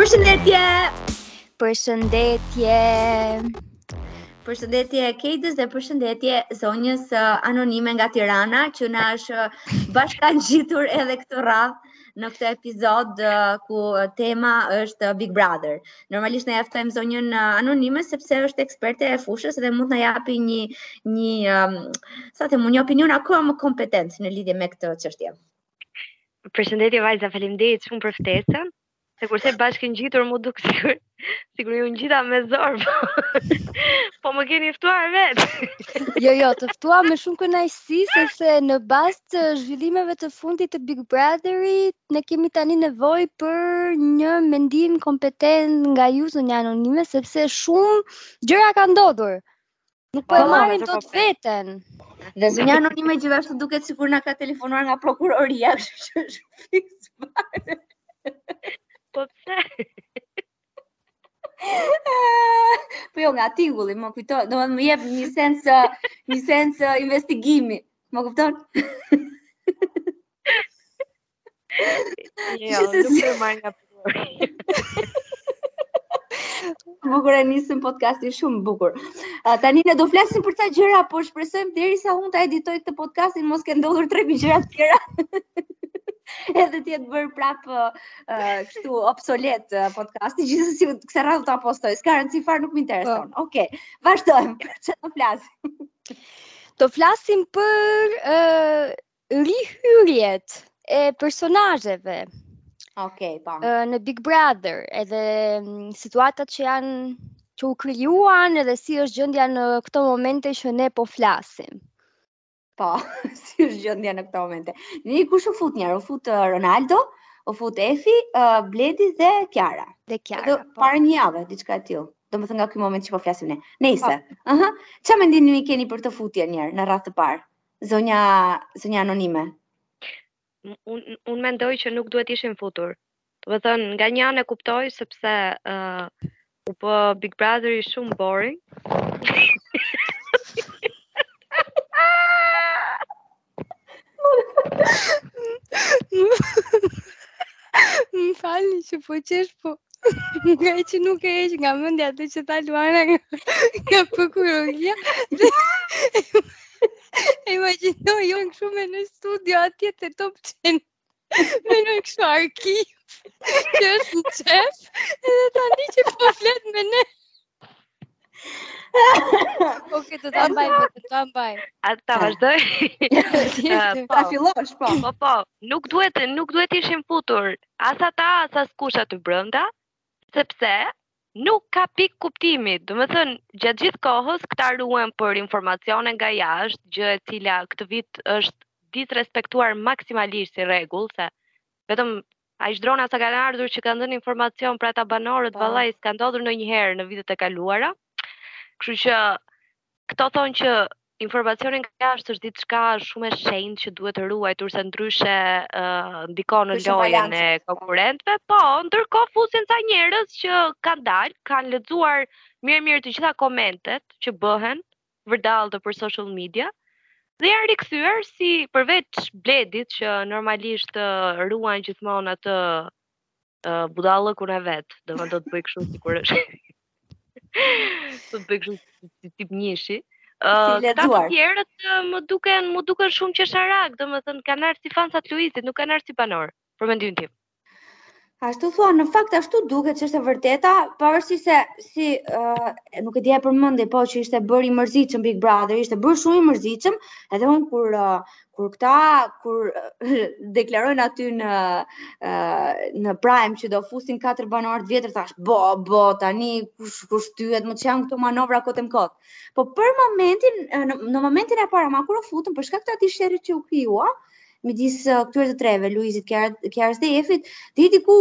Përshëndetje! Përshëndetje! Përshëndetje Kejdës dhe përshëndetje zonjës uh, anonime nga Tirana që na është uh, bashkangjitur edhe këtë radhë. në këtë epizod ku tema është Big Brother. Normalisht ne ftojmë zonjën anonime sepse është eksperte e fushës dhe mund të na japi një një sa të mund një opinion akoma më kompetent në lidhje me këtë çështje. Përshëndetje vajza, faleminderit shumë për ftesën. Se kur the bashkëngjitur m'u duk sikur Sikur ju ngjita me zor. po më keni ftuar vetë. jo, jo, të ftuam me shumë kënaqësi sepse në bazë të zhvillimeve të fundit të Big Brotherit ne kemi tani nevojë për një mendim kompetent nga ju zonja anonime sepse shumë gjëra ka ndodhur. Nuk po e, po, marrim dot, po, veten. Dhe zonja anonime gjithashtu duket sikur na ka telefonuar nga prokuroria, kështu që është fiks. Po pse? Po jo nga tingulli, më kupton, domethënë më jep një sens një sens investigimi. Më kupton? Jo, nuk e marr nga Bukur e nisëm podcastin shumë bukur. A, tani ne do flasim për këto gjëra, po shpresojmë derisa unë ta editoj këtë podcastin mos kenë ndodhur tre mijë gjëra të tjera. Edhe të jetë bërë prap uh, kështu obsolet uh, podcasti, gjithsesi kësaj radhe do ta postoj. S'ka rëndësi fare, nuk më intereson. Po. Okej. Okay. Vazhdojmë. Çfarë do flasim? Do flasim për uh, rihyrjet e personazheve. Okej, okay, po. Në Big Brother, edhe mm, situatat që janë që u krijuan edhe si është gjendja në këto momente që ne po flasim. Po, si është gjendja në këto momente. Kush u fut njëherë, u fut uh, Ronaldo, u fut Efi, uh, Bledi dhe Kiara. Dhe Kiara. Dhe po. para një jave, diçka e tillë. Domethënë nga ky moment që po flasim ne. Nejse. Po. Aha. Uh -huh. Ça mendimi keni për këto futje njëherë në radhë të parë? Zonja, zonja anonime. Unë un mendoj që nuk duhet të ishin futur. Domethënë, nga një anë e kuptoj, sepse uh, u bë Big Brotheri shumë boring. Më falni që po qesh, po ngaqë nuk e heq nga mendja atë që tha Luana nga, nga prokuroria. e imagjinoj shumë në studio atje te Top Channel. Me në kështu arkiv, që është në qef, edhe tani që po flet me ne. Po që të ta mbaj, po të ta mbaj. A ta vazhdoj? Po. Ta fillosh, po. Po po, nuk duhet nuk duhet të ishim futur as ata as askush aty brenda, sepse nuk ka pik kuptimi. Domethënë, gjatë gjithë kohës këta ruhen për informacione nga jashtë, gjë e cila këtë vit është disrespektuar maksimalisht si rregull se vetëm Ai sh drona sa kanë ardhur që kanë dhënë informacion për ata banorët, po. vallai s'ka ndodhur ndonjëherë në vitet e kaluara. Kështu që këto thonë që informacioni nga jashtë është diçka shumë e shenjtë që duhet ruajtur se ndryshe uh, ndikon në lojën e konkurrentëve, po, ndërkohë fusin ca njerëz që kanë dalë, kanë lexuar mirë e mirë të gjitha komentet që bëhen, vërdallë për social media dhe janë rikthyer si përveç Bledit që normalisht uh, ruan gjithmonë atë uh, budallëkun e vet, domethënë do të bëj kështu sikur është. Do të bëj kështu si tip njëshi. Uh, si të tjerët uh, më duken më duken shumë qesharak, domethënë kanë ardhur si fansa të Luizit, nuk kanë ardhur si banorë. për mendimin tim. Ashtu thua, në fakt ashtu duket që është e vërteta, pavarësisht se si uh, nuk e di e përmendi, po që ishte bërë i mërzitshëm Big Brother, ishte bërë shumë i mërzitshëm, edhe un kur uh, kur këta kur uh, deklarojnë aty në uh, në Prime që do fusin katër banorë të vjetër, thash, bo, bo, tani kush shtyhet me gjithë këto manovra kot më kot. Po për momentin në, në momentin e parë ama kur u futën për shkak të atij sherrit që u krijua, midis uh, këtyre të treve, Luizit, Kiarës dhe Efit, dhe deri diku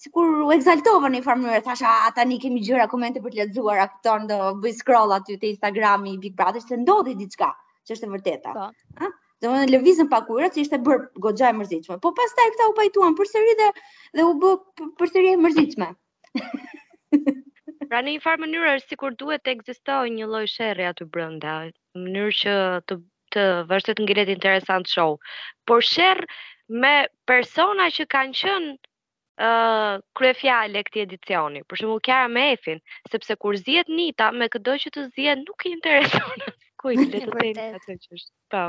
sikur u ekzaltova në një farë mënyrë, thashë a tani kemi gjëra komente për të lexuar, a kupton do bëj scroll aty te Instagrami i Big Brother se ndodhi diçka, që është e vërteta. Po. Ha? Domethënë lëvizën pak ujërat, që ishte bër goxha e mërzitshme. Po pastaj këta u pajtuan përsëri dhe dhe u bë përsëri e mërzitshme. Pra në një farë mënyrë është sikur duhet të ekzistojë një lloj sherri aty brenda, në mënyrë që të vazhdojë të ngelet interesant show. Por sherr me persona që kanë qenë ë uh, kryefjalë e këtij edicioni, për shembull Kiara me Efin, sepse kur zihet Nita me këdo që të zihet nuk i intereson kujt le të themi atë që është. Po.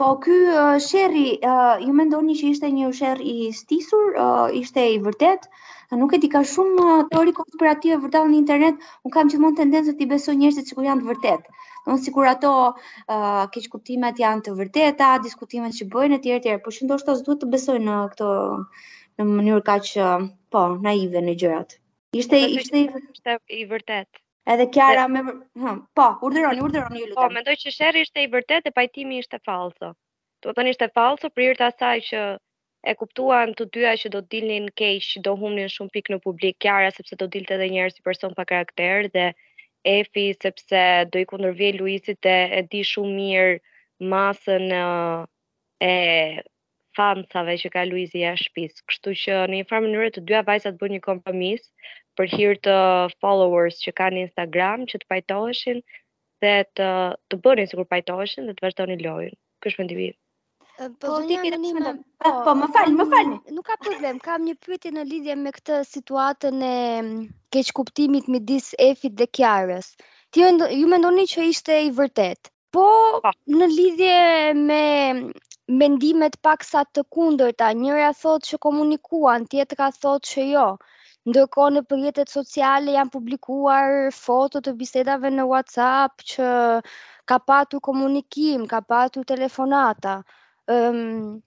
Po ky uh, sherri, uh, ju mendoni që ishte një sherr i stisur, uh, ishte i vërtet? Nuk e di ka shumë uh, teori konspirative vërtet në internet, un kam gjithmonë tendencë të besoj njerëzit sikur janë të vërtet. Domthon sikur ato uh, keqkuptimet janë të vërteta, diskutimet që bëjnë etj etj, por që ndoshta s'duhet të besoj në këto në mënyrë kaq uh, po naive ne gjërat. Ishte ishte i vërtet. Edhe Kiara me hë, po, urdhëroni, urdhëroni ju po, lutem. Po, mendoj që sherri ishte i vërtetë dhe pajtimi ishte fallso. Domethënë ishte fallso për hir të asaj që e kuptuan të dyja që do të dilnin keq, do humnin shumë pikë në publik Kiara sepse do dilte edhe një herë si person pa karakter dhe Efi sepse do i kundërvihej Luizit e, e di shumë mirë masën e fansave që ka Luizi jashtë shtëpisë, kështu që në një farë mënyre të dyja vajzat bënë një kompromis për hir të followers që kanë në Instagram që të pajtoheshin dhe të bënin sikur pajtoheshin dhe të vazhdonin lojën. Ky është mendimi im. Po, po zonja Anonima, po, po, më fal, më fal. Nuk ka problem, kam një pyetje në lidhje me këtë situatën e mm, keqkuptimit midis Efit dhe Kiarës. Ti ju mendoni që ishte i vërtetë? Po, në lidhje me mendimet paksa të kundërta, njëra thotë që komunikuan, tjetra thotë që jo. Ndërkohë nëpër rrjetet sociale janë publikuar foto të bisedave në WhatsApp që ka patur komunikim, ka patur telefonata. Ëm um,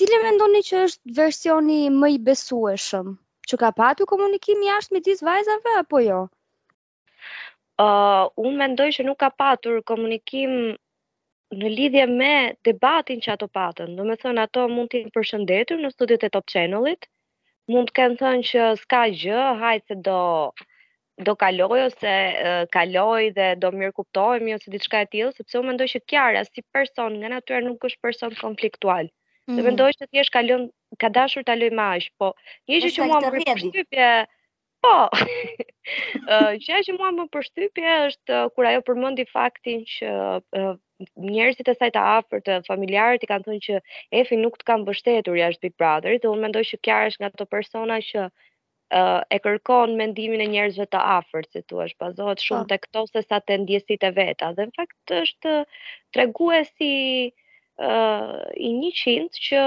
Cili mendoni që është versioni më i besueshëm? Që ka patur komunikim jashtë midis vajzave apo jo? Uh, unë mendoj që nuk ka patur komunikim në lidhje me debatin që ato patën. Domethënë ato mund të jenë përshëndetur në studiot e Top Channelit, mund të kenë thënë që s'ka gjë, hajt se do do kalojë ose uh, kaloi dhe do mirëkuptohemi ose diçka e tillë, sepse unë mendoj që Kiara si person nga natyra nuk është person konfliktual. Mm -hmm. Dhe mendoj që thjesht ka lënë ka dashur ta lërë me aq, po një gjë që mua më rrit Po. Ëh, gjëja që mua më bëri përshtypje është kur ajo përmendi faktin që njerëzit e saj të afërt, familjarët i kanë thënë që Efi nuk të ka mbështetur jashtë Big Brotherit dhe unë mendoj që Kiara është nga ato persona që uh, e kërkon mendimin e njerëzve të afërt, si thua, bazohet po. shumë tek këto sesa te ndjesitë e veta. Dhe në fakt është treguesi ë uh, i 100 që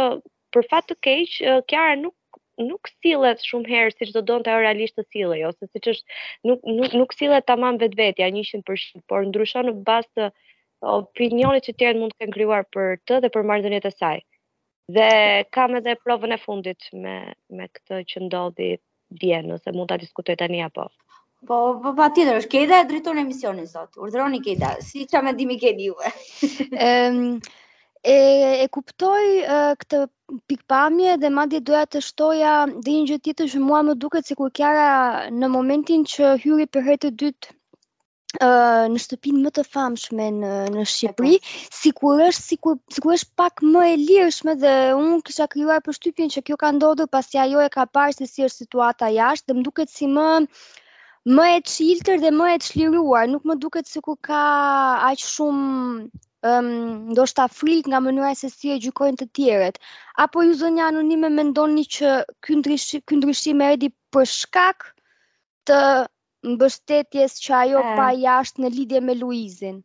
Për fat të keq, Kiara nuk nuk sillet shumë herë siç do donte ajo realisht të sillej ose siç është nuk nuk nuk sillet tamam vetvetja 100%, por ndryshon në bazë të opinionit që të tjerët mund të kenë krijuar për të dhe për marrëdhëniet e saj. Dhe kam edhe provën e fundit me me këtë që ndodhi dje, nëse mund ta diskutoj tani apo. Po, po patjetër, është Kejda e drejton emisionin sot. Urdhëroni Kejda, si, ça mendimi keni ju. e, e kuptoj uh, këtë pikëpamje dhe madje doja të shtoja dhe një gjë tjetër që mua më duket sikur Kiara në momentin që hyri për herë të dytë në shtëpinë më të famshme në në Shqipëri, sikur është sikur sikur është pak më e lirshme dhe unë kisha krijuar përshtypjen që kjo ka ndodhur pasi ajo e ka parë se si është situata jashtë dhe më duket si më më e çiltër dhe më e çliruar, nuk më duket sikur ka aq shumë um, ndoshta frikë nga mënyra se si e gjykojnë të tjerët. Apo ju zonja anonime mendoni që ky ndryshim ky ndryshim erdhi për shkak të mbështetjes që ajo pa jashtë në lidhje me Luizin.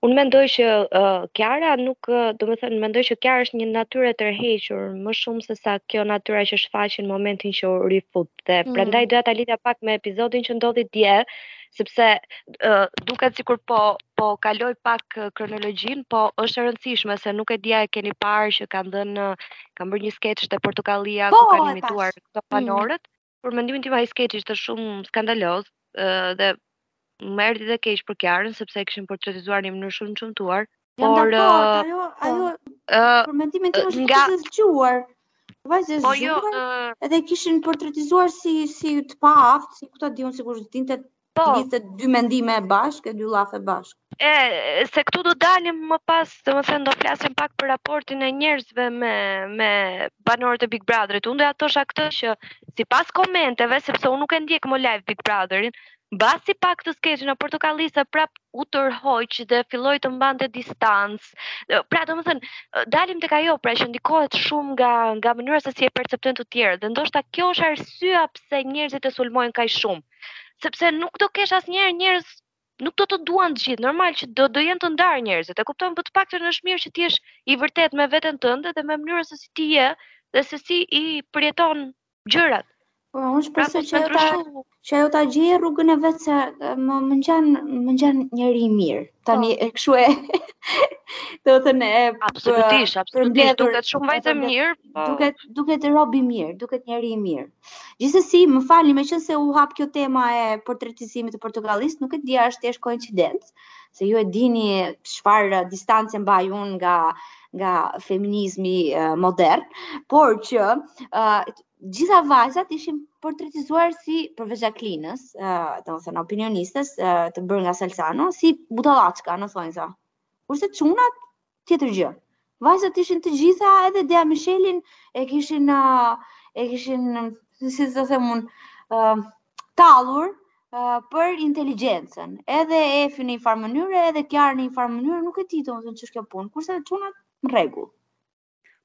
Unë mendoj që uh, Kiara nuk, domethënë, mendoj që Kiara është një natyrë e tërhequr, më shumë se sa kjo natyra që shfaqi në momentin që u rifut. Dhe mm. prandaj doja ta lidhja pak me episodin që ndodhi dje, sepse uh, duket sikur po po kaloj pak kronologjinë, po është e rëndësishme se nuk e di a e keni parë që kanë dhënë kanë bërë një skeç te Portokallia po, ku kanë imituar këto banorët. Mm. Për mendimin tim ai skeç ishte shumë skandaloz dhe më erdhi dhe keq për Kiarën sepse e kishin portretizuar në mënyrë shumë të shëmtuar. Jam por, dakord, ajo, po, ajo, uh, për mendimin tim është nga... zgjuar. Vajzë po, jo, zgjuar, uh, edhe kishin portretizuar si, si të paaftë, si këta diun sikur dinte Po. Gjithë dy mendime bashkë, dy llafe bashkë. E, se këtu do dalim më pas, domethënë, do flasim pak për raportin e njerëzve me, me banorët e Big Brotherit. Unë do ta thosha këtë që, sipas komenteve, sepse unë nuk e ndjek më live Big Brotherin, mbasi pa këtë skeçin e Portokallisë prapë u tërhoq dhe filloi të mbante distancë. Pra, domethënë, dalim tek ajo, pra që ndikohet shumë nga nga mënyra se si e perceptojnë të tjerë dhe ndoshta kjo është arsyeja pse njerëzit e sulmojnë kaq shumë. Sepse nuk do kesh asnjëherë njerëz nuk do të duan të gjithë, normal që do do jenë të ndarë njerëzit. E kupton po të paktën është mirë që të jesh i vërtetë me veten tënde dhe me mënyrën se si ti je dhe se si i përjeton gjërat. Po, unë shpresoj pra, që ajo ta që ajo ta gjejë rrugën e vet se më më ngjan më ngjan njeri i mirë. Tani po. e kshu e domethënë e absolutisht, absolutisht duket shumë vajzë e mirë, po duket duket rob i mirë, duket njeri i mirë. Gjithsesi, më falni, meqenëse u hap kjo tema e portretizimit të Portokallisë, nuk e di a është thjesht koincidencë, se ju e dini çfarë distance mbaj unë nga nga feminizmi uh, modern, por që uh, të gjitha vajzat ishin portretizuar si përveç Zhaklinës, uh, domethënë opinionistes uh, të bërë nga Salsano, si budallaçka, në thonjëza. Kurse çunat Tjetër gjë. Vajzat ishin të gjitha edhe Dea Mishelin e kishin e kishin si ta them unë uh, tallur uh, për inteligjencën. Edhe Efi në një farë mënyre, edhe Kiara në një farë mënyre, nuk e di domethënë ç'është kjo punë. Kurse çunat në rregull.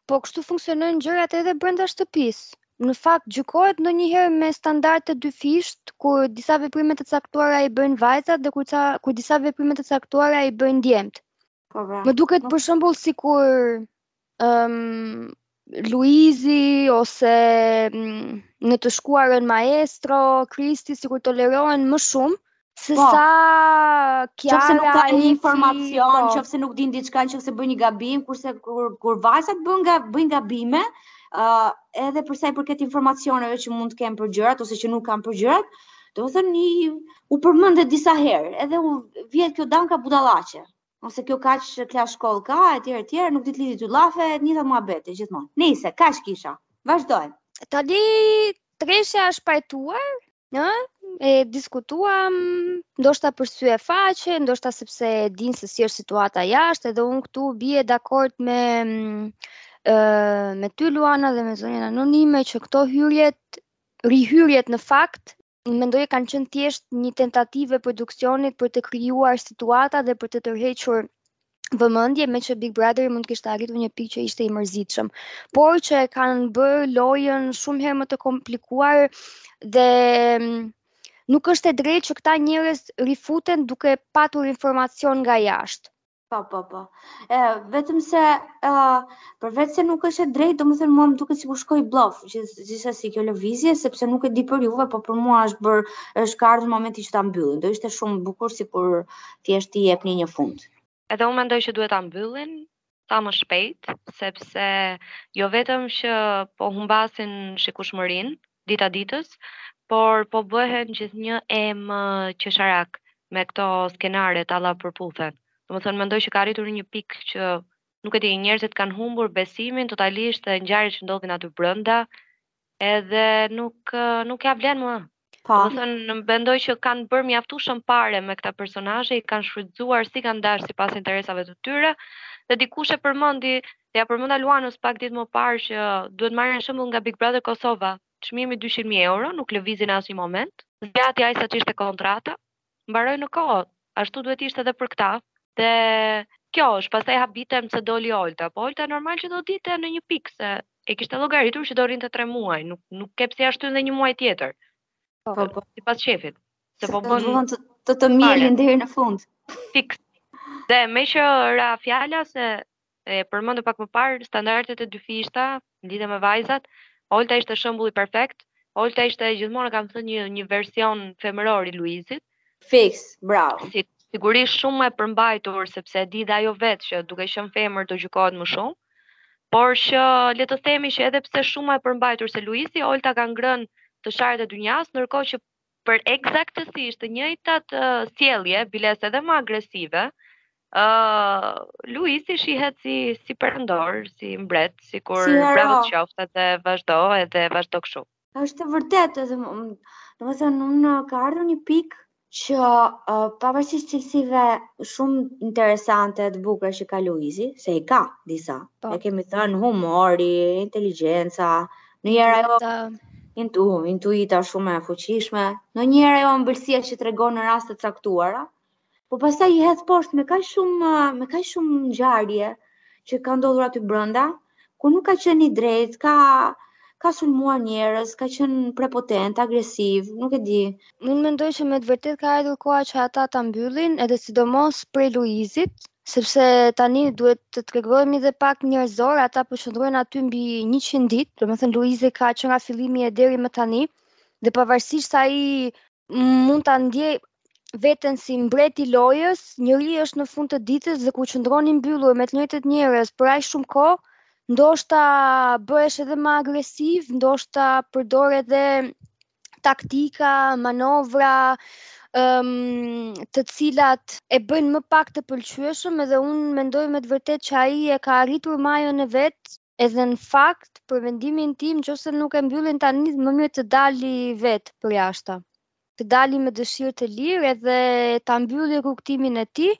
Po kështu funksionojnë gjërat edhe brenda shtëpisë. Në fakt gjykohet ndonjëherë me standarde të dyfishta, kur disa veprime të caktuara i bëjnë vajzat dhe kur disa veprime të caktuara i bëjnë djemtë. Po. Më duket për shembull sikur ëm um, Luizi ose mm, në të shkuarën Maestro, Kristi sikur tolerohen më shumë se po. sa Kiara qoftë se nuk ka një informacion, po. qoftë se nuk din diçka, qoftë se bën një gabim, kurse kur kur vajzat bën bëjnë gabime, ë uh, edhe për sa i përket informacioneve që mund të kenë për gjërat ose që nuk kanë për gjërat, Domethënë u përmend disa herë, edhe vjet kjo qenka budallaqe. Ose kjo kaq klasë shkollë ka, etj etj, nuk di të lidhi dy llafe, të njëjtat muhabete gjithmonë. Nejse kaq kisha, vazhdojmë. Tani treshja është pajtuar, ë e diskutuam ndoshta për sy e faqe, ndoshta sepse e din se si është situata jashtë, edhe unë këtu bie dakord me ë me ty Luana dhe me zonjën anonime që këto hyrjet Rihyrjet në fakt, mendoj kanë qenë thjesht një tentativë e produksionit për të krijuar situata dhe për të tërhequr vëmendje meqë Big Brother mund të kishte arritur një pikë që ishte i mërzitshëm, por që e kanë bërë lojën shumë herë më të komplikuar dhe mm, nuk është e drejtë që këta njerëz rifuten duke patur informacion nga jashtë. Po, po, po. E, vetëm se, e, përveç se nuk është e drejtë, domethënë mua më duket sikur shkoi blof, gjithsesi kjo lëvizje, sepse nuk e di për juve, po për mua është bërë, është ka ardhë momenti që ta mbyllin, do ishte shumë bukur sikur thjesht t'i jepnin një fund. Edhe unë mendoj që duhet ta mbyllin, sa më shpejt, sepse jo vetëm që po humbasin shikueshmërinë, dita ditës, por po bëhen gjithnjë e më qesharakë me këto skenarët alla Përputhen. Domethënë mendoj që ka arritur në një pikë që nuk e di, njerëzit kanë humbur besimin totalisht te ngjarjet që ndodhin aty brenda, edhe nuk nuk ia vlen më. Po. Domethënë mendoj që kanë bërë mjaftueshëm pare me këta personazhe, i kanë shfrytëzuar si kanë dash sipas interesave të tyre dhe dikush e përmendi Ia përmenda Luanës pak ditë më parë që duhet të marrin shembull nga Big Brother Kosova, çmimi dyqind mijë euro nuk lëvizi në asnjë moment, zgjati aq sa ishte kontrata, mbaroi në kohë, ashtu duhet të ishte edhe për këta, dhe kjo është, pastaj habitem pse doli Olta, po Olta normal që do dilte në një pikë se e kishte llogaritur që do rrinte tre muaj, nuk nuk ke pse ia shtyn dhe një muaj tjetër. Po, po, po. sipas shefit, se po bën duan të të, të mirin deri në fund. Fiks. Dhe meqë ra fjala se e përmendëm pak më parë standardet e dyfishta, lidhur me vajzat, Olta ishte shembulli perfekt, Olta ishte gjithmonë e kam thënë një, një version femëror i Luizit. Fiks, bravo. Si, sigurisht shumë më e përmbajtur, sepse e di dhe ajo vetë që duke qenë femër do gjykohet më shumë, por që le të themi që edhe pse shumë më e përmbajtur se Luizi, Olta ka ngrënë të sharat e dynjas, ndërkohë që për ekzaktësisht të njëjtat uh, sjellje, biles edhe më agresive, uh, Luizi shihet si si perandor, si mbret, sikur si bravo të qoftë dhe vazhdo edhe vazhdo kështu. Është e vërtetë edhe domethënë unë ka ardhur një pikë që uh, pavarësisht cilësive shumë interesante të bukura që ka Luizi, se i ka disa. Po. E kemi thënë humori, inteligjenca, Në njëra anë ajo intu, intuita shumë e fuqishme, në njëra anë ajo ëmbëlsia që tregon në raste të caktuara, po pastaj i hedh poshtë me kaq shumë, me kaq shumë ngjarje që ka ndodhur aty brenda, ku nuk ka qenë i drejtë, ka, ka sulmuar njerëz, ka qenë prepotent, agresiv, nuk e di. Unë mendoj që me të vërtetë ka ardhur koha që ata ta mbyllin, edhe sidomos prej Luizit, sepse tani duhet të tregohemi dhe pak njerëzorë, ata po qëndrojnë aty mbi 100 ditë, domethënë Luizi ka që nga fillimi e deri më tani dhe pavarësisht sa ai mund ta ndiejë veten si mbret i lojës, njeri është në fund të ditës dhe kur qëndron i mbyllur me të njëjtët njerëz për aq shumë kohë, ndoshta bëhesh edhe më agresiv, ndoshta përdor edhe taktika, manovra, um, të cilat e bëjnë më pak të pëlqyeshëm edhe unë mendoj me të vërtetë që ai e ka arritur majën e vet edhe në fakt për mendimin tim qoftë se nuk e mbyllin tani më mirë të dali vetë përjashta të dali me dëshirë të lirë edhe ta mbylli rrugëtimin e tij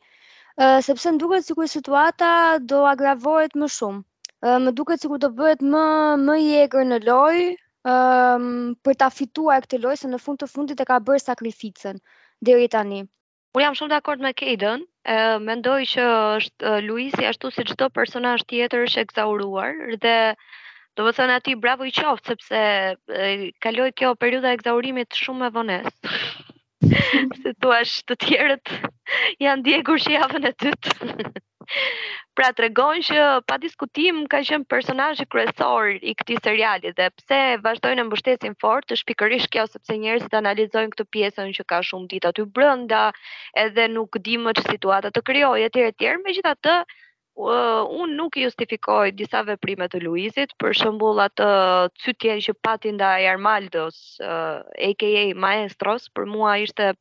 sepse më duket sikur situata do agravohet më shumë uh, më duket sikur do bëhet më më i egër në lojë, um, për ta fituar këtë lojë se në fund të fundit e ka bërë sakrificën deri tani. Unë jam shumë dakord me Kejdën, e mendoj që është Luizi ashtu si çdo personazh tjetër është ekzauruar dhe domethënë atij bravo i qoftë sepse e, kaloi kjo periudha e ekzaurimit shumë me vonesë. si të thuash të tjerët janë djegur që javën e dytë. Pra tregon që pa diskutim ka qenë personazhi kryesor i këtij seriali dhe pse vazhdojnë e mbështesin fort është pikërisht kjo sepse njerëzit analizojnë këtë pjesën që ka shumë ditë aty brenda, edhe nuk di më ç'situata të krijojë etj etj. Megjithatë, uh, unë nuk i justifikoj disa veprime të Luizit, për shembull atë cytjen që pati ndaj Armaldos, uh, aka Maestros, për mua ishte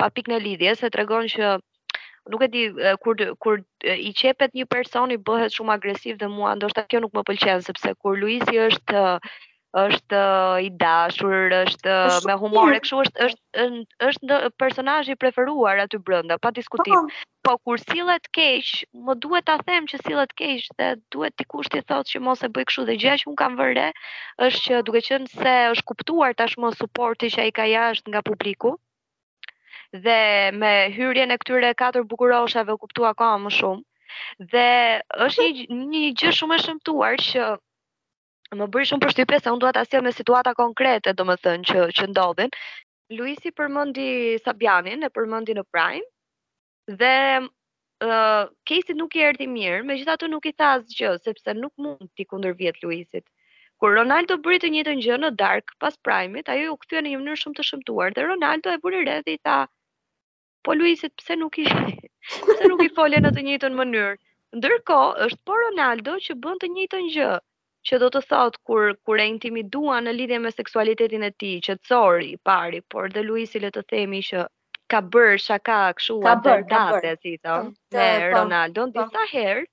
pa pikë në lidhje, se tregon që nuk e di kur kur i qepet një personi bëhet shumë agresiv dhe mua ndoshta kjo nuk më pëlqen sepse kur Luizi është është i dashur, është me humor, kështu është është është ndë personazhi i preferuar aty brenda, pa diskutim. Po, po. po kur sillet keq, më duhet ta them që sillet keq dhe duhet dikush t'i thotë që mos e bëj kështu dhe gjëja që un kam vënë re është që duke qenë se është kuptuar tashmë suporti që ai ka jashtë nga publiku, dhe me hyrjen e këtyre katër bukuroshave u kuptua akoma më shumë. Dhe është një një gjë shumë e shëmtuar që më bëri shumë përshtypje se unë dua ta sjell me situata konkrete, domethënë që që ndodhin. Luisi përmendi Sabianin, e përmendi në Prime. Dhe uh, Kejsit nuk i erdhi mirë, megjithatë nuk i tha asgjë, sepse nuk mund t'i kundërvihet Luisit. Kur Ronaldo bëri të njëjtën gjë në darkë pas prime-it, ajo u kthye në një mënyrë shumë të shëmtuar dhe Ronaldo e vuri re dhe i tha: "Po Luisit pse nuk i pse nuk i fole në të njëjtën mënyrë?" Ndërkohë, është po Ronaldo që bën të njëjtën gjë. që do të thotë kur kur e intimiduan në lidhje me seksualitetin e tij, Qetësori i pari, por dhe Luisi le të themi që ka bërë shaka kështu ka bërë date si thon po, me po, Ronaldo po. disa herë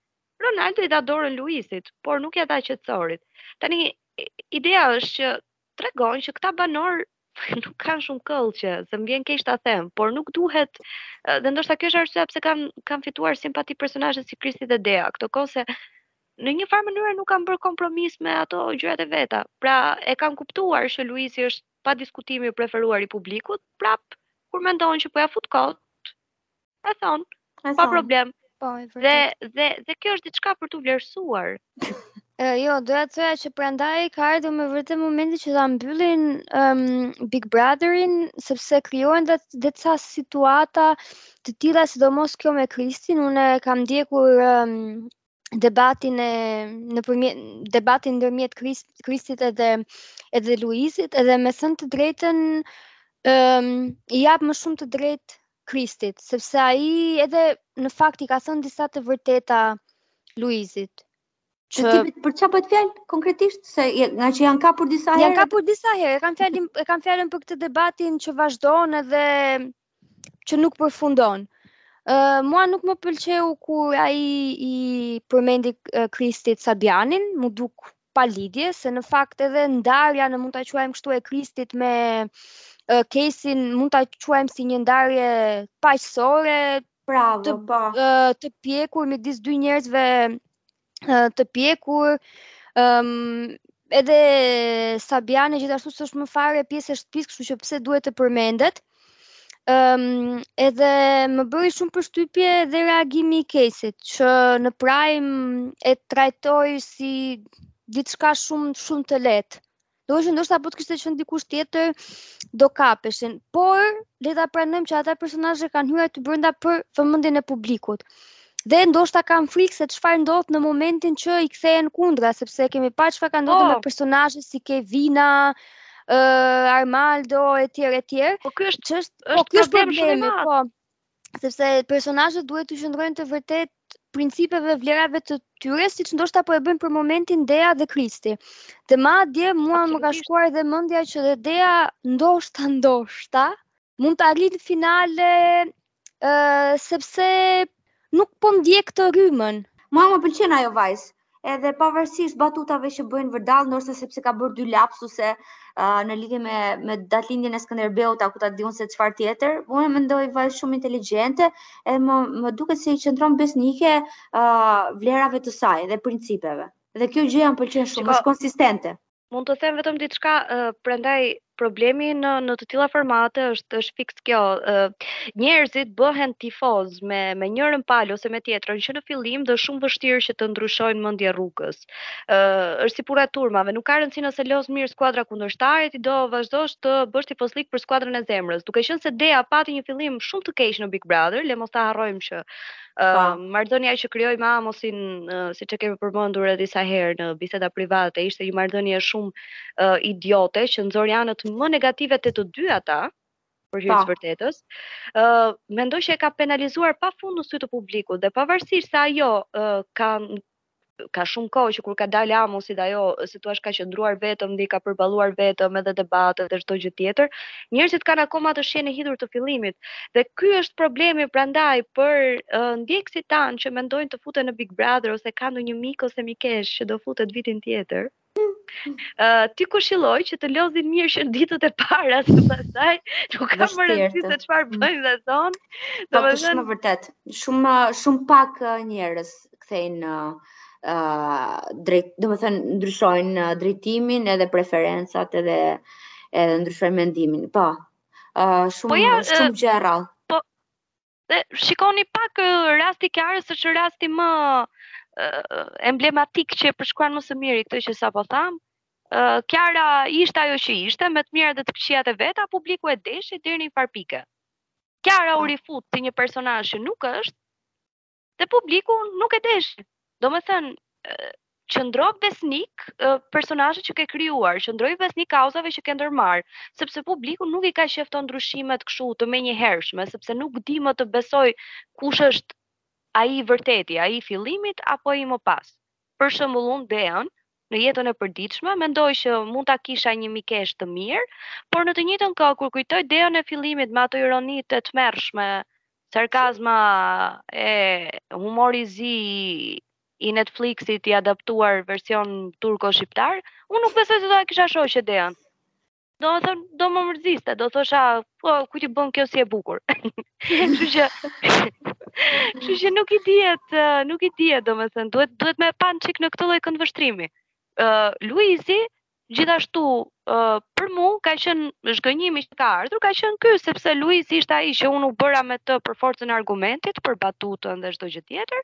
Ronaldo i dha dorën Luisit, por nuk ja dha Qetësorit. Tani ideja është që tregon që këta banorë nuk kanë shumë këllqe, se më vjen keq ta them, por nuk duhet dhe ndoshta kjo është arsyeja pse kanë kanë fituar simpati personazhe si Kristi dhe Dea, këto kohë se në një farë mënyre nuk kanë bërë kompromis me ato gjërat e veta. Pra, e kanë kuptuar që Luizi është pa diskutim i preferuar i publikut, prap kur mendon që po ja fut kot, E thonë, pa problem. Po, e vërtet. Dhe dhe dhe kjo është diçka për t'u vlerësuar. Ë jo, doja të thoja që prandaj ka ardhur me vërtet momenti që ta mbyllin um, Big Brotherin sepse krijohen dhe dhe ca situata të tilla sidomos kjo me Kristin, unë e kam ndjekur um, debatin e nëpërmjet debatin ndërmjet Kristit edhe edhe Luizit edhe me thënë të drejtën ëm i jap më shumë të drejtë Kristit sepse ai edhe në fakt i ka thënë disa të vërteta Luizit Që ti për çfarë bëhet fjalë konkretisht se ngaqë janë kapur disa herë. Janë kapur disa herë, e kam fjalën e kam fjalën për këtë debatin që vazhdon edhe që nuk përfundon. Uh, mua nuk më pëlqeu kur ai i përmendi Kristit Sabianin, m'u duk pa lidhje, se në fakt edhe ndarja ne mund ta quajmë kështu e Kristit me uh, Kesin mund ta quajmë si një ndarje paqësore, Bravo, të, po. Uh, të pjekur midis dy njerëzve të pjekur, um, edhe Sabiani gjithashtu s'është më fare pjesë e shtëpisë, kështu që pse duhet të përmendet. Um, edhe më bëri shumë përshtypje dhe reagimi i Kesit, që në prajm e trajtoi si diçka shumë, shumë të lehtë. Dhe ndoshta po të kishte qenë dikush tjetër do kapeshin, por le ta pranojmë që ata personazhe kanë hyrë aty brenda për vëmendjen e publikut. Dhe ndoshta kanë frikë se çfarë ndodh në momentin që i kthehen kundra, sepse kemi parë çfarë ka ndodhur oh. me po. personazhe si Kejvina, uh, Armaldo etj etj. Po ky është ç'është po ky është problemi, po. sepse personazhet duhet t'u qëndrojnë të vërtetë principeve, vlerave të tyre, siç ndoshta po e bëjnë për momentin Dea dhe Kristi. Dhe madje mua ma ka shkuar edhe mendja që dhe Dea ndoshta ndoshta mund të arrijë në finale ë uh, sepse nuk po ndjek këtë rrymën. Mua më pëlqen ajo vajzë. edhe pavarësisht batutave që bëjnë vërdallë, ndoshta sepse ka bërë dy lapsuse uh, në lidhje me me datëlindjen e Skënderbeut, a ku ta di unë se çfarë tjetër, unë mendoj vajzë shumë inteligjente, e më më duket se i qëndron besnike uh, vlerave të saj dhe principeve. Dhe kjo gjëja më pëlqen shumë, është konsistente. Mund të them vetëm diçka, prandaj problemi në në të tilla formate është është fiks kjo. Njerëzit bëhen tifozë me me njërën palë ose me tjetrën që në fillim dhe shumë vështirë që të ndryshojnë mendje rrugës. Ë është si puna e turmave, nuk ka rëndësi nëse loz mirë skuadra kundërshtare, ti do vazhdosh të bësh tifozlik për skuadrën e zemrës. Duke qenë se Dea pati një fillim shumë të keq në Big Brother, le mos ta harrojmë që Uh, marrëdhënia që krijoi me Amosin, uh, siç e kemi përmendur edhe disa herë në biseda private, ishte një marrëdhënie shumë uh, idiote që nxori anët më negative të të dy ata, për hir të vërtetës. Ë uh, mendoj se e ka penalizuar pafund në sy të publikut dhe pavarësisht se ajo uh, ka ka shumë kohë që kur ka dalë Amosi dhe ajo si t'thuash ka qëndruar vetëm dhe i ka përballuar vetëm edhe debatet dhe çdo gjë tjetër, njerëzit kanë akoma atë shijen e hidhur të fillimit. Dhe ky është problemi prandaj për uh, ndjekësit tanë që mendojnë të futen në Big Brother ose kanë ndonjë mik ose mikeshë që do futet vitin tjetër. Uh, t'i këshilloj që të lozin mirë që në ditët e para se pasaj nuk ka më rëndësi se çfarë mm. bëjnë dhe thonë. Po është shumë me vërtet, shumë, shumë pak njerëz kthejnë uh, drejt, domethënë ndryshojnë drejtimin edhe preferencat edhe, edhe ndryshojnë mendimin. Po, uh, shumë, po ja, shumë rrallë, Po, Dhe shikoni pak rasti Kiarës është rasti më emblematik që e përshkruan më së miri këtë që sapo tham. Uh, Kiara ishte ajo që ishte, me të mirat dhe të këqijat e veta, publiku e deshi deri në një farë pike. Kiara u rifut si një personazh që nuk është, dhe publiku nuk e deshi. Domethënë, qëndroji besnik personazhit që ke krijuar, qëndroji besnik kauzave që ke ndërmarr, sepse publiku nuk i ka qejf këto ndryshimet kështu të menjëhershme, sepse nuk di më të besoj kush është ai i vërteti, ai i fillimit apo ai më pas. Për shembull, unë Dean në jetën e përditshme, mendoj që mund ta kisha një mikesh të mirë, por në të njëjtën kohë kur kujtoj Dean e fillimit me ato ironi të tmerrshme, Sarkazma e humori i zi i Netflixit i adaptuar version turko shqiptar, unë nuk besoj se do ta kisha shoqe Dean. Domethënë, do më mërziste, do thosha, po kujt i bën kjo si e bukur. Kështu që Kështu që nuk i dihet, nuk i dihet, domethënë, duhet duhet me pa një çik në këtë lloj këndvështrimi. Ë uh, Luizi Gjithashtu, për mu ka qenë zhgënjimi që ka ardhur, ka qenë ky sepse Luizi ishte ai që unë u bëra me të për forcën e argumentit, për batutën dhe çdo gjë tjetër.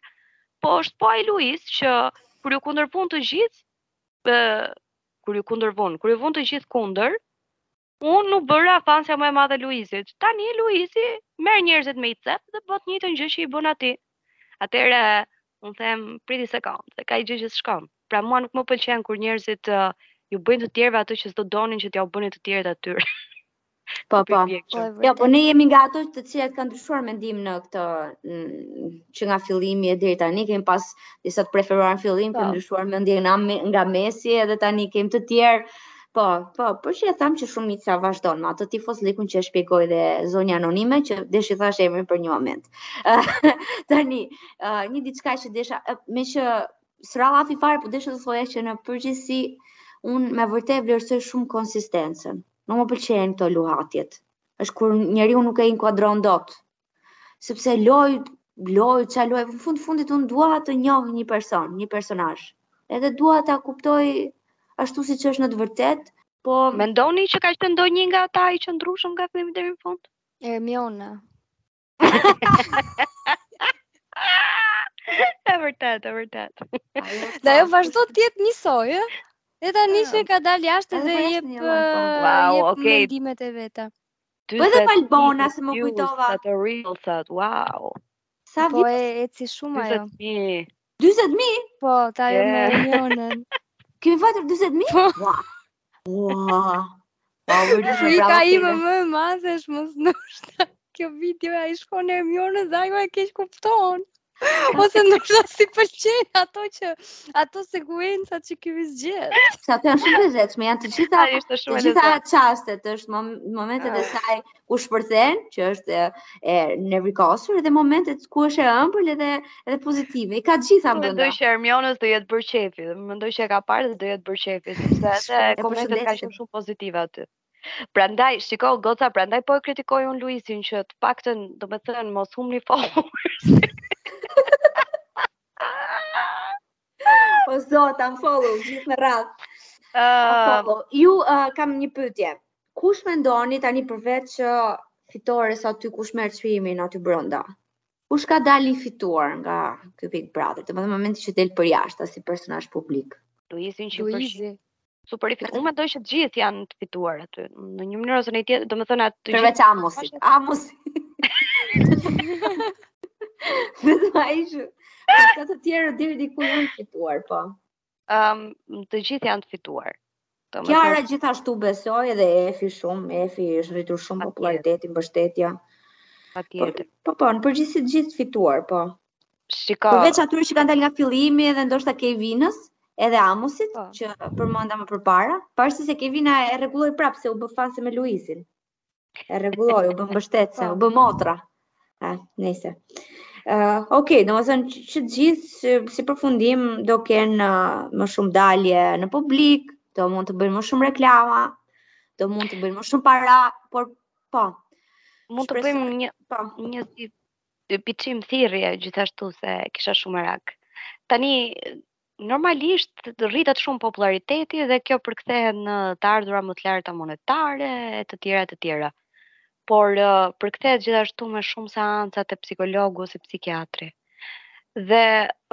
Po është po ai Luiz që kur iu kundërvunë të gjithë, kur iu kundërvunë, kur iu vunë të gjithë kundër, Unë nuk bëra fansja më e madhe e Luizit. Tani Luizi merr njerëzit më një cep dhe bën të njëjtën gjë që i bënë atij. Atëherë un them prit një sekondë, se ka një gjë që s'shkon. Pra mua nuk më pëlqen kur njerëzit uh, u bëjnë të tjerëve atë që s'do donin që t'jau bënin të tjerët atyre. Po, po. po ja, po ne jemi nga ato të cilat kanë ndryshuar mendim në këtë që nga fillimi e deri tani kemi pas disa të preferuar në fillim, po. kemi ndryshuar mendje nga nga mesi edhe tani kemi të tjerë Po, po, por që e tham që shumica vazhdon me atë tifozllikun që e shpjegoi dhe zonja anonime që desh i thashë emrin për një moment. Tani, një diçka që desha meqë s'ra llafi fare po desha të thoja që në përgjithësi un me vërtet vlerësoj shumë konsistencën. Nuk më pëlqejnë këto luhatjet. Është kur njeriu nuk e inkuadron dot Sepse loj, loj, ça loj, në fund të fundit unë dua të njoh një person, një personazh. Edhe dua ta kuptoj ashtu siç është në të vërtetë, po... Mendoni që ka qenë ndonjë nga ata i qëndrueshëm nga fillimi deri në fund? Ermiona. e vërtetë, e vërtetë. Dhe ajo vazhdon të jetë njësoj, e? Dhe tani që ka dalë jashtë dhe jep, po. wow, jep okay. mendimet e veta. Po edhe Valbona se më kujtova. Sa të real thot, wow. Sa po e eci shumë ajo. 40000. 40000? Po, ta jo me unionën. Ke fatur 40000? Po. Wow. Po, frika ime më e madhe është mos ndoshta. Kjo video i shkon Ermionës dhe ajo e keqkupton. Ose nuk do t'i pëlqejnë ato që ato sekuencat që kemi zgjedh. Se ato janë shumë të lezetshme, janë të gjitha të gjitha çastet, është mom, momentet e ah. saj ku shpërthen, që është e, e nervikosur dhe momentet ku është e ëmbël edhe edhe pozitive. I ka të gjitha brenda. Mendoj që Ermionës do i jetë bërë qejfi, mendoj që e ka parë dhe do i jetë bërë qejfi, sepse edhe komentet kanë qenë shumë pozitive aty. Prandaj, shiko, goca, prandaj po e kritikoj unë Luizin që të paktën, domethënë, mos humni followers. o zot, unfollow, të gjithë me radhë. Uh, ju uh, kam një pyetje. Kush mendoni tani përveç që uh, fitores aty kush merr çmimin aty brenda? Kush ka dalë i fituar nga ky Big Brother? Domethënë momentin që del përjashta, si personazh publik. Luizi me që përshë. Super i fitu. Unë mendoj që të gjithë janë të fituar aty. Në një mënyrë ose në një tjetër, domethënë ata të gjithë. Përveç Amosit. Amosit. Dhe të ma ishë. Ka të tjerë deri diku janë fituar, po. um, të gjithë janë të fituar. Të Kjara gjithashtu besoj dhe Efi shumë, Efi është rritur shumë popullariteti, mbështetja. Patjetër. Po, po, po, në përgjithësi të gjithë të fituar, po. Shiko. Përveç atyre që kanë dalë nga fillimi edhe ndoshta Kejvinës, edhe Amosit po. që përmenda më përpara, pavarësisht se Kejvina e rregulloi prapë se u bë fanse me Luizin. e rregulloi, u bë mbështetëse, u bë motra. Ha, nëse. Ë, uh, okay, domethënë që të gjithë si, si përfundim do kenë uh, më shumë dalje në publik, do mund të bëjnë më shumë reklama, do mund të bëjnë më shumë para, por po. Mund të bëjmë një po, një si piçim thirrje gjithashtu se e kisha shumë merak. Tani normalisht rritet shumë popullariteti dhe kjo përkthehet në të ardhura më të larta monetare e të tjera e të tjera. Por përkthehet gjithashtu me shumë seanca te psikologu ose psikiatri. Dhe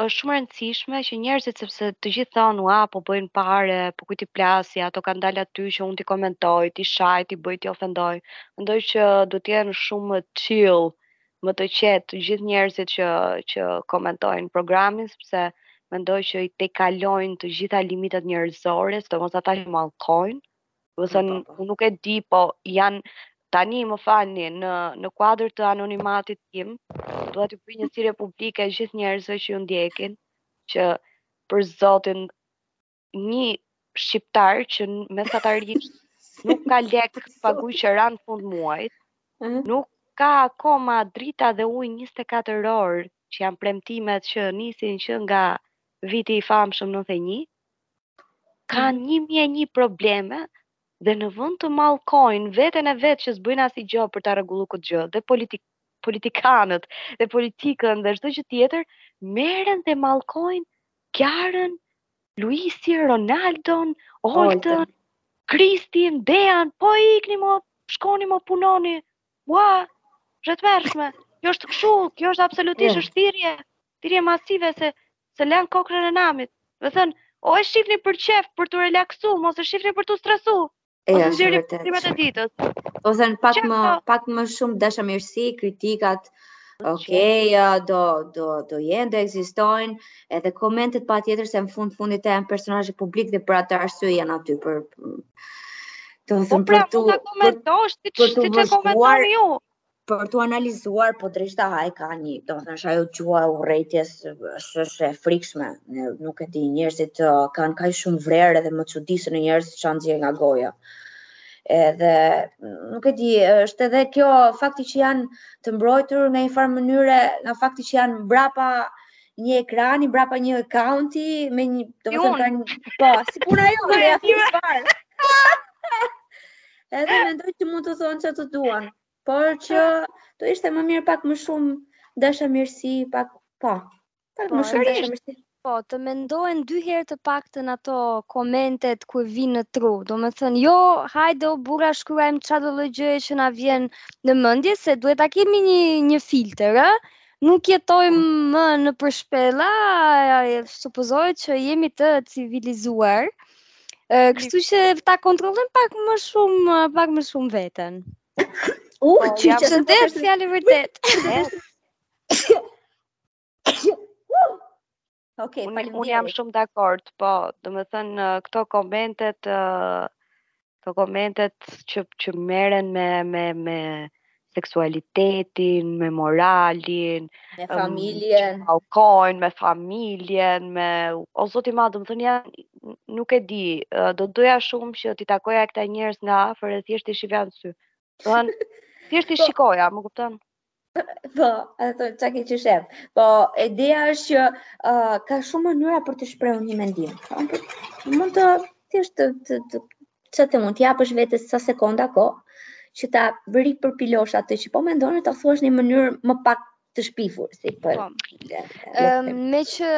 është shumë e rëndësishme që njerëzit sepse të gjithë thonë, "Ua, po bëjnë pare, po kujt i plasi, ato kanë dalë aty që unë t'i komentoj, t'i shaj, t'i bëj, t'i ofendoj." Mendoj që duhet të jenë shumë chill më të qetë të gjithë njerëzit që që komentojnë programin sepse mendoj që i tejkalojnë të gjitha limitet njerëzore, sidomos ata që mallkojnë. Domethënë, unë nuk e di, po janë tani më falni në në kuadër të anonimatit tim, dua të bëj një thirrje publike gjithë njerëzve që ju ndjekin që për zotin një shqiptar që mesatarisht nuk ka lek të paguajë qiranë në fund muajit, mhm. nuk ka akoma drita dhe ujë 24 orë që janë premtimet që nisin që nga viti i famshëm 91, ka mhm. një mijë e një probleme dhe në vend të mallkojnë veten e vet që s'bëjnë asnji gjo për ta rregullu këtë gjë dhe politik, politikanët dhe politikën dhe çdo gjë tjetër, merren dhe mallkojnë Kiarën Luizin, Ronaldon, Oltën, Kristin, Dean, po ikni mo, shkoni mo punoni, ua, e tmerrshme, kjo është kështu, kjo është absolutisht është thirrje, thirrje masive se, se lanë kokrrën e namit, domethënë, o e shifni për qejf, për t'u relaksu, mos e shifni për t'u stresu, E është e vërtetë. Ose nxjerrin e ditës. Ose po pak më pak më shumë dashamirësi, kritikat. Ok, do do do jenë, do ekzistojnë, edhe komentet patjetër se në fund fundit janë personazhe publike dhe për atë arsye janë aty për të domethënë pra, për t'u për t'u vështruar jo. për t'u analizuar po deri ta ai ka një, domethënë ajo gjuha e urrejtjes është është e frikshme. Ne nuk e di njerëzit uh, kanë kaq shumë vrer edhe më çudit që e nxjerrin nga goja. Edhe nuk e di, është edhe kjo fakti që janë të mbrojtur në një farë mënyre, nga fakti që janë mbrapa një ekrani, mbrapa një accounti me një, domethënë kanë po, si puna jote, ja thjesht. Edhe mendoj që mund të thonë çfarë të duan. Por që do ishte më mirë pak më shumë dashamirësi, pak pa. Po, pak më po, shumë dashamirësi. Po, të mendohen dy herë të paktën ato komentet kur vijnë në tru. Domethënë, jo, hajde o burra shkruajmë çdo lloj gjëje që na vjen në mendje, se duhet ta kemi një, një filter, e? Nuk jetojmë më nëpër shpella, e, supozohet që jemi të civilizuar, Kështu që ta kontrollojmë pak më shumë, pak më shumë veten. U, uh, çiçë, jam shëndet, fjalë vërtet. Ok, unë un jam shumë dakord, po, domethënë uh, këto komentet uh, këto komentet që që merren me me me seksualitetin, me moralin, me familjen, um, me, me familjen, me o zot i madh, domethënë ja nuk e di, do të doja shumë që t'i takoja këta njerëz nga afër e thjesht t'i shihja në sy. Domethënë thjesht i po. shikoja, më kupton? Po, edhe të qak i që shef. Po, ideja është që uh, ka shumë mënyra për të shprehur një mendim. Mund të thjesht të, të, të, që të mund të japësh vetes ca sekonda kohë, që ta ripërpilosh atë që po mendon e ta thuash në një mënyrë më pak të shpifur, si po. Ëm po. meqë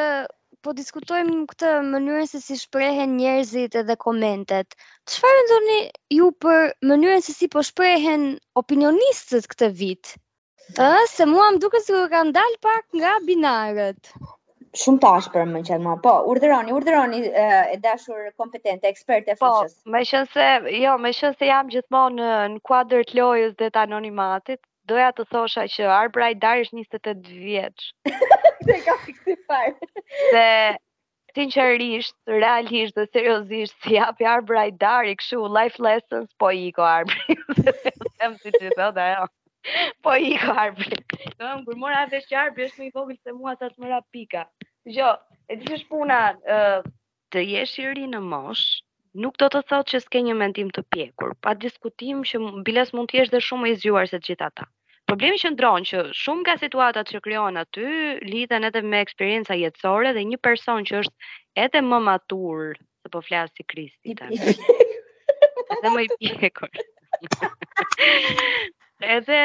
po diskutojmë këtë mënyrën se si shprehen njerëzit edhe komentet. Çfarë mendoni ju për mënyrën se si po shprehen opinionistët këtë vit? Ë, se mua më duket sikur kanë dal pak nga binarët. Shumë të ashpër m'kanë qenë mua. Po, urdhëroni, urdhëroni e dashur kompetente, eksperte e fushës. Po, meqenëse, jo, meqenëse jam gjithmonë në, në kuadër të lojës dhe të anonimatit, doja të thosha që Arbër Hajdari është 28 vjeç. Se ka fiks fare. Se Sinqerisht, realisht dhe seriozisht, si jep Arbër Hajdari, këshu life lessons, po ik o Arbër. Them si që thot ajo. Po ik o Arbër. Domethënë kur mora vesh që Arbri është më i vogël se mua sa s'më ra pika. Jo, e di si është puna, uh, të jesh i ri në moshë, nuk do të thotë që s'ke një mendim të pjekur. Pa diskutim që biles mund të jesh dhe shumë më i zgjuar se të gjithë ata. Problemi qëndron që shumë nga situatat që krijohen aty lidhen edhe me eksperienca jetësore dhe një person që është edhe më matur, se po flas si Kristi tani. Edhe më i pjekur. Edhe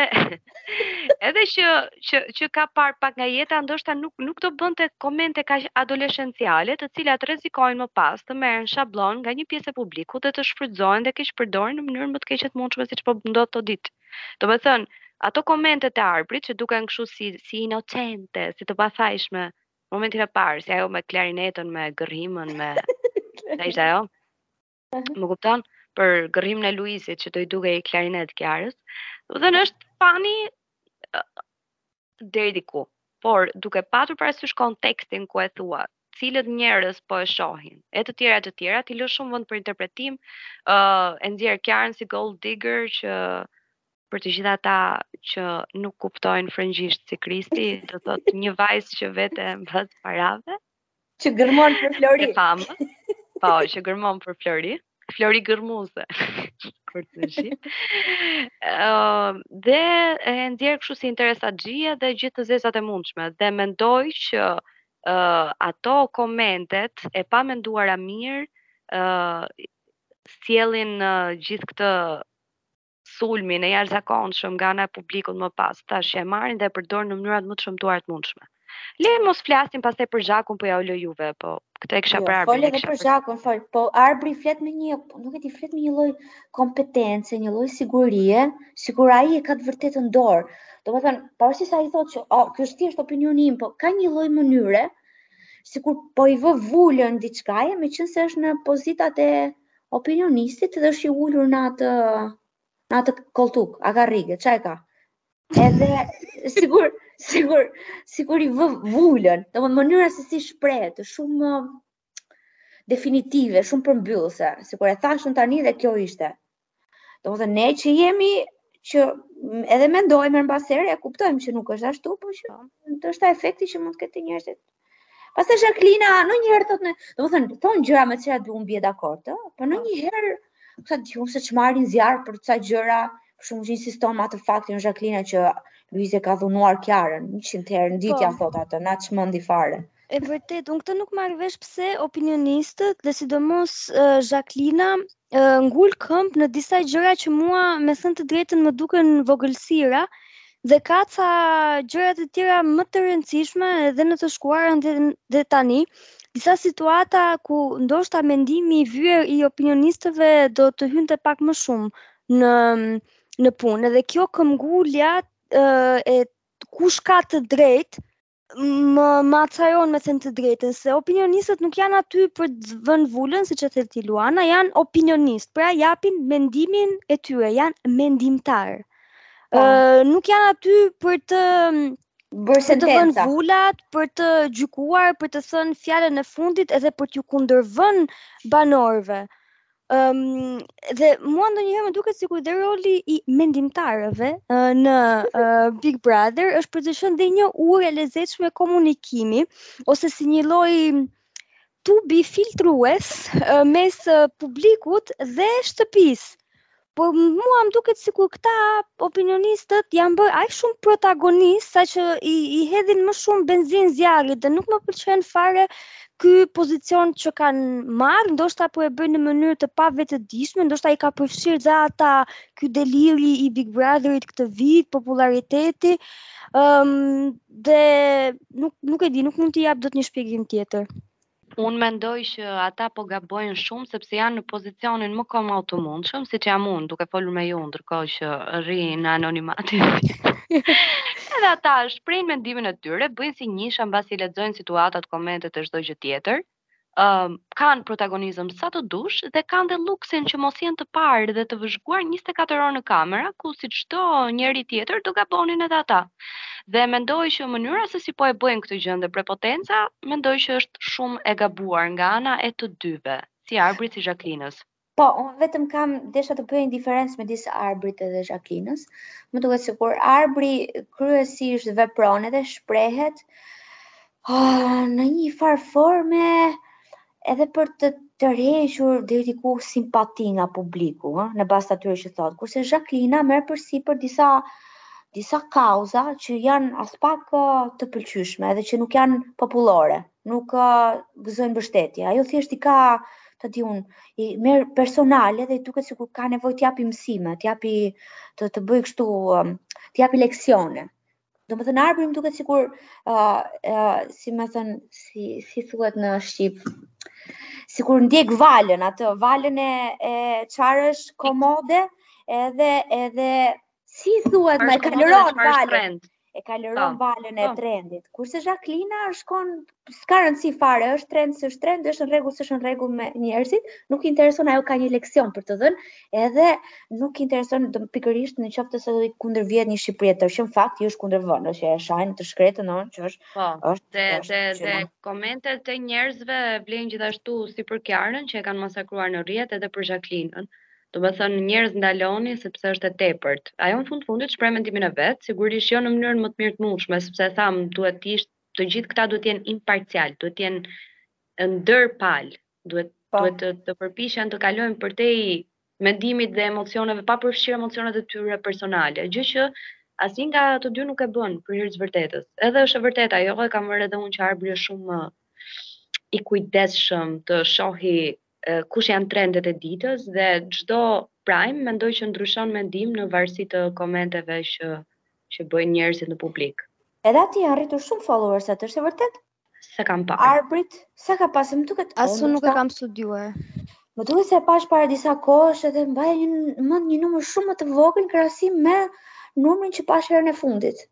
edhe që që që ka parë pak nga jeta ndoshta nuk nuk do bënte komente kaq adoleshenciale, të cilat rrezikojnë më pas të merren shabllon nga një pjesë e publikut dhe të shfrytëzohen dhe keqpërdoren në mënyrën më të keqe të mundshme siç po ndodh këto ditë. Domethënë, ato komentet e Arbrit që duken kështu si si inocente, si të pafajshme, momentin e parë, si ajo me klarinetën, me gërhimën, me Si ishte ajo? Mhm. Më kupton për gërhimën e Luisit që do i dukej klarinetë Kiarës. Domethënë është fani deri diku, por duke patur parasysh kontekstin ku e thua, cilët njerëz po e shohin. E të tjera të tjera ti lë shumë vend për interpretim, ë uh, e nxjerr Kiarën si gold digger që për të gjitha ata që nuk kuptojnë frëngjisht si Kristi, do thotë një vajzë që vete mbas parave. Që gërmon për flori. Po, që gërmon për flori. Florigërmuese. Kur të shi. Ëm dhe e nxjerr kështu si interesaxhije dhe gjithë të zezat e mundshme dhe mendoj që uh, ato komentet e pamenduara mirë uh, sjellin uh, gjithë këtë sulmin e jashtëzakonshëm nga ana e publikut më pas, tash që e marrin dhe e përdorin në mënyrat më të shëmtuara të mundshme. Le mos flasim pastaj për Zhakun, po jua lë juve, po këtë e kisha jo, për Arbrin. Fol edhe për Zhakun, fol, po Arbri flet me një, po nuk e di flet me një lloj kompetence, një lloj sigurie, sikur ai e ka të vërtetën në dorë. Domethënë, pavarësisht se ai thotë se, "Oh, ky është thjesht opinioni im", po ka një lloj mënyre sikur po i vë vulën diçkaje, meqense është në pozitat e opinionistit dhe është i ulur në atë në atë kolltuk, a karrige, ça e ka? Edhe, sikur, sikur, sikur i vë vulën, domethënë mënyra se si shprehet, shumë uh, definitive, shumë përmbyllëse, sikur e thashë unë tani dhe kjo ishte. Domethënë edhe ne që jemi, që edhe mendojmë me baza reale, e kuptojmë që nuk është ashtu, po ç'është efekti që mund të ketë te njerëzit Pastaj Zhaklina, ndonjëherë thonë, domethënë, thonë gjëra me të cilat dhe unë bie dakord, por ndonjëherë, s'e di unë se ç'marrin zjarr për ca gjëra, për shembull që insiston atë faktin Zhaklina që Luizi e ka dhunuar Kiarën, njëqind herë në ditë ia thotë atë, na çmendi fare. E vërtetë, unë këtë nuk marr vesh pse opinionistët dhe sidomos uh, Zhaklina ngul këmb në disa gjëra që mua me thënë të drejtën më duken vogëlsira dhe ka ca gjëra të tjera më të rëndësishme edhe në të shkuarën dhe, dhe tani disa situata ku ndoshta mendimi i vyer i opinionistëve do të hynte pak më shumë në në punë dhe kjo këmbgulja e kush ka të drejtë më më acaron me thënë të drejtën se opinionistët nuk janë aty për të vënë vulën siç e the ti Luana, janë opinionistë, pra japin mendimin e tyre, janë mendimtarë. Po. Ë nuk janë aty për të bërë se të vënë vulat, për të gjykuar, për të thënë fjalën e fundit edhe për t'iu kundërvënë banorëve. Ëm um, dhe mua ndonjëherë më duket sikur dhe roli i mendimtarëve uh, në uh, Big Brother është për të qenë dhe një urë e lezetshme komunikimi ose si një lloj tubi filtrues uh, mes uh, publikut dhe shtëpisë. Po mua më duket sikur këta opinionistët janë bërë aq shumë protagonistë saqë i, i hedhin më shumë benzinë zjarrit dhe nuk më pëlqen fare ky pozicion që kanë marrë, ndoshta po e bëjnë në mënyrë të pavetëdijshme, ndoshta i ka përfshirë dhe ata ky deliri i Big Brotherit këtë vit, popullariteti. Ëm um, dhe nuk nuk e di, nuk mund t'i jap dot një shpjegim tjetër. Unë mendoj që ata po gabojnë shumë sepse janë në pozicionin më komod të mundshëm, siç jam unë duke folur me ju ndërkohë që rri në anonimat. Edhe ata shprehin mendimin e tyre, bëjnë si njisha mbasi lexojnë situatat, komentet e çdo gjë tjetër, um, kanë protagonizëm sa të dush dhe kanë dhe luksin që mos jenë të parë dhe të vëzhguar 24 orë në kamera, ku si çdo njeri tjetër do gabonin edhe ata. Dhe mendoj që mënyra se si po e bëjnë këtë gjë dhe prepotenca, mendoj që është shumë e gabuar nga ana e të dyve, si Arbrit si Zhaklinës. Po, unë vetëm kam desha të bëjë diferencë midis Arbrit edhe Zhaklinës. Më duket sikur Arbri kryesisht vepron edhe shprehet uh, në një farë forme edhe për të tërhequr deri diku simpati nga publiku, ha, në bazë të atyre që thotë. Kurse Zhaklina merr përsipër disa disa kauza që janë aspak të pëlqyeshme edhe që nuk janë popullore. nuk gëzojnë mbështetje. Ajo thjesht i ka, ku di unë, i merr personale dhe i duket sikur ka nevojë t'japi mësime, t'japi të, të bëjë kështu, um, t'japi leksione. Domethënë, Arbri më duket sikur, uh, uh, si me thënë, si, si thuhet në shqip, sikur ndjek valën, atë valën e, e çarësh komode, edhe, edhe Si thuhet, e kalëron valën. E kalëron po, valën e po. trendit. Kurse Zhaklina shkon s'ka rëndësi fare, është trend s'është trend, është në rregull s'është në rregull me njerëzit, nuk i intereson ajo ka një leksion për të dhënë, edhe nuk i intereson pikërisht në qoftë se do t'i kundërvihet një Shqipërie të tërë, që në fakt i është kundërvënë, që e shajnë të shkretën on që është po, është dhe dhe dhe komentet e njerëzve vlen gjithashtu si për Kiarën që e kanë masakruar në rrjet edhe për Zhaklinën. Domethënë njerëz ndaloni sepse është e tepërt. Ajo në fund fundit shpreh mendimin e vet, sigurisht jo në mënyrën më të mirë të mundshme, sepse tham duhet të të gjithë këta duhet të jenë imparcialë, duhet të jenë ndër palë, duhet pa. Po. duhet të, të përpiqen të kalojnë përtej mendimit dhe emocioneve pa përfshirë emocionet e tyre personale, gjë që asnjë nga të dy nuk e bën për hir të së vërtetës. Edhe është e vërtetë ajo, e kam vënë re edhe unë që Arbri është shumë i kujdesshëm të shohi kush janë trendet e ditës dhe çdo prime mendoj që ndryshon mendim në varësi të komenteve që që bëjnë njerëzit në publik. Edhe atij i janë rritur shumë followers atë, është e vërtetë? S'e kam parë. Arbrit, sa ka pasë, më duket... As unë nuk e kam studiuar. Më duket se e pashë para disa kohësh edhe mbaja mend një numër shumë më të vogël krahasim me numrin që pashë herën e fundit.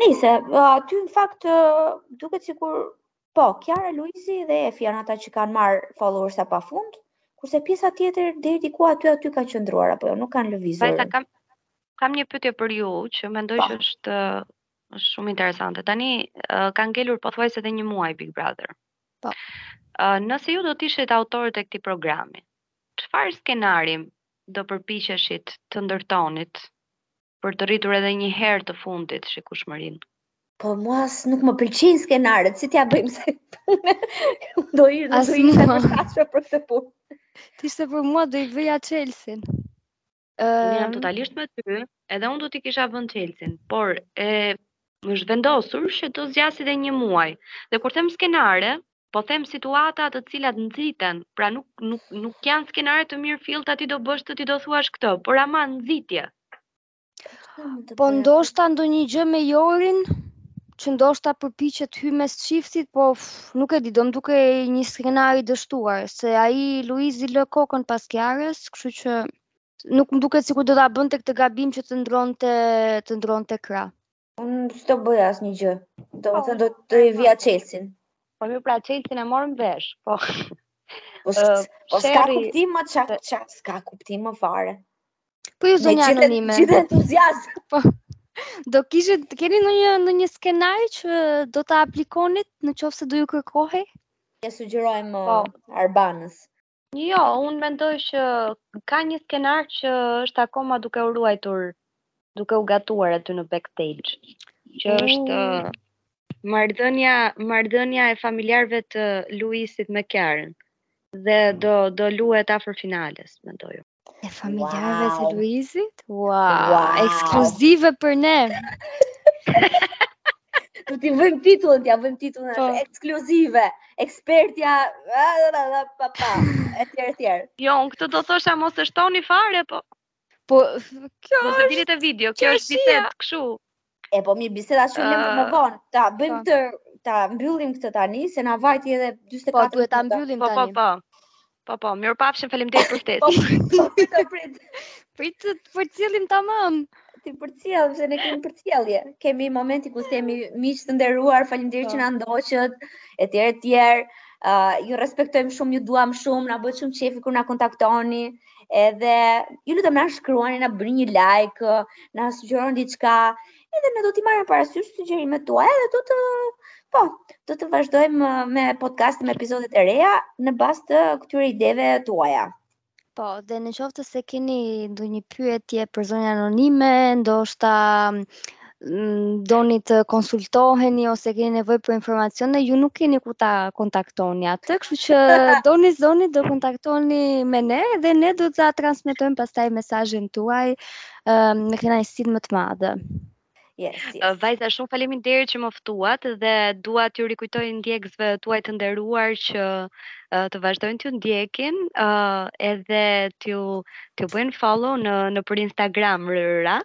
Nëse aty në fakt duket sikur Po, Kiara Luizi dhe Efi janë ata që kanë marrë followers pafund, kurse pjesa tjetër deri diku aty aty kanë qëndruar apo jo, nuk kanë lëvizur. Vajza kam kam një pyetje për ju që mendoj që është është shumë interesante. Tani uh, ka ngelur pothuajse edhe një muaj Big Brother. Po. Uh, nëse ju do të ishit autorët e këtij programi, çfarë skenari do përpiqeshit të ndërtonit për të rritur edhe një herë të fundit shikushmërinë. Po mua as nuk më pëlqejnë skenaret, si t'ja bëjmë kësaj pune. do i do i ishte për shkaqe për këtë punë. Ti se për mua do i vija çelësin. Ë, uh, jam totalisht me ty, edhe unë do t'i kisha vënë çelësin, por e mo, është vendosur që do zgjasë dhe një muaj. Dhe kur them skenare, Po them situata të cilat nxiten, pra nuk nuk nuk janë skenare të mirëfillta ti do bësh këtë, ti do thuash këtë, por ama nxitje. Po ndoshta ndonjë gjë me Jorin që ndoshta përpiqet të hyjë mes çiftit, po nuk e di, do më dukej një skenar i dështuar, se ai Luizi lë kokën pas Kiarës, kështu që nuk më duket sikur do ta bënte këtë gabim që të ndronte të ndronte krah. Unë s'do bëj asnjë gjë. Domethënë po, do t'i vija çelësin. Po mirë pra çelësin e morëm vesh. Po, po, po s'ka kuptim më ça, ça, s'ka kuptim më fare. Po ju zonja anonime. Gjithë entuziasë. Po, do kishit, keni ndonjë, ndonjë skenar që do ta aplikonit në qoftë se do ju kërkohej? Ja sugjerojmë po. Uh, Arbanës. Jo, unë mendoj që ka një skenar që është akoma duke u ruajtur, duke u gatuar aty në backstage, që mm. është uh, marrëdhënia, marrëdhënia e familjarëve të Luizit me Kiarën dhe do do luhet afër finales, mendoj. E familjarëve të Luizit? Wow, wow. ekskluzive për ne. Do t'i vëjmë titullin, t'ja vëjmë titullin po. ekskluzive, ekspertja, pa pa, etj etj. Jo, unë këtë do thosha mos e shtoni fare, po. Po, kjo është. Mo s'është video, kjo është bisedë kështu. E po mirë biseda që lëmë më vonë, ta bëjmë këtë, ta mbyllim këtë tani, se na vajti edhe 24 Po, duhet ta mbyllim tani. Po, po, po. Po, po, mirupafshim, faleminderit për ftesën. Po, po, po, prit. Prit të përcjellim të mamë. Ti përcill, se ne kemi përcjellje. Kemi momentin ku themi miq të nderuar, faleminderit që na ndoqët, e tjera, e tjera. Uh, ju respektojmë shumë, ju duam shumë, na bëhet shumë qejfi kur na kontaktoni. Edhe ju lutem na shkruani, na bëni një like, na sugjeroni diçka, edhe ne do t'i marrim parasysh sugjerimet tuaja dhe do të po, do të vazhdojmë uh, me podcastin me episodet e reja në bazë të këtyre ideve tuaja. Po, dhe në qoftë se keni ndonjë pyetje për zonjën anonime, ndoshta doni të konsultoheni ose keni nevojë për informacione, ju nuk keni ku ta kontaktoni atë, kështu që doni s'doni do kontaktoni me ne dhe ne do ta transmetojmë pastaj mesazhin tuaj um, me kënaqësinë më të madhe. Yes, yes. Vajza, shumë faleminderit që më ftuat dhe dua t'ju rikujtoj ndjekësve tuaj të nderuar që uh, të vazhdojnë t'ju ndjekin, uh, edhe t'ju t'ju bëjnë follow në nëpër Instagramëra.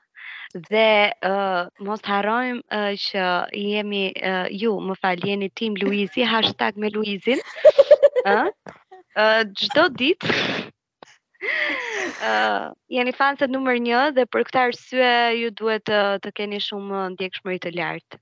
Dhe uh, mos harrojmë uh, që jemi uh, ju, më fal, jeni tim Luizi, hashtag me Luizin. Ë? Uh, uh, çdo ditë uh, jeni fansat numër 1 dhe për këtë arsye ju duhet të, të keni shumë ndjekshmëri të lartë.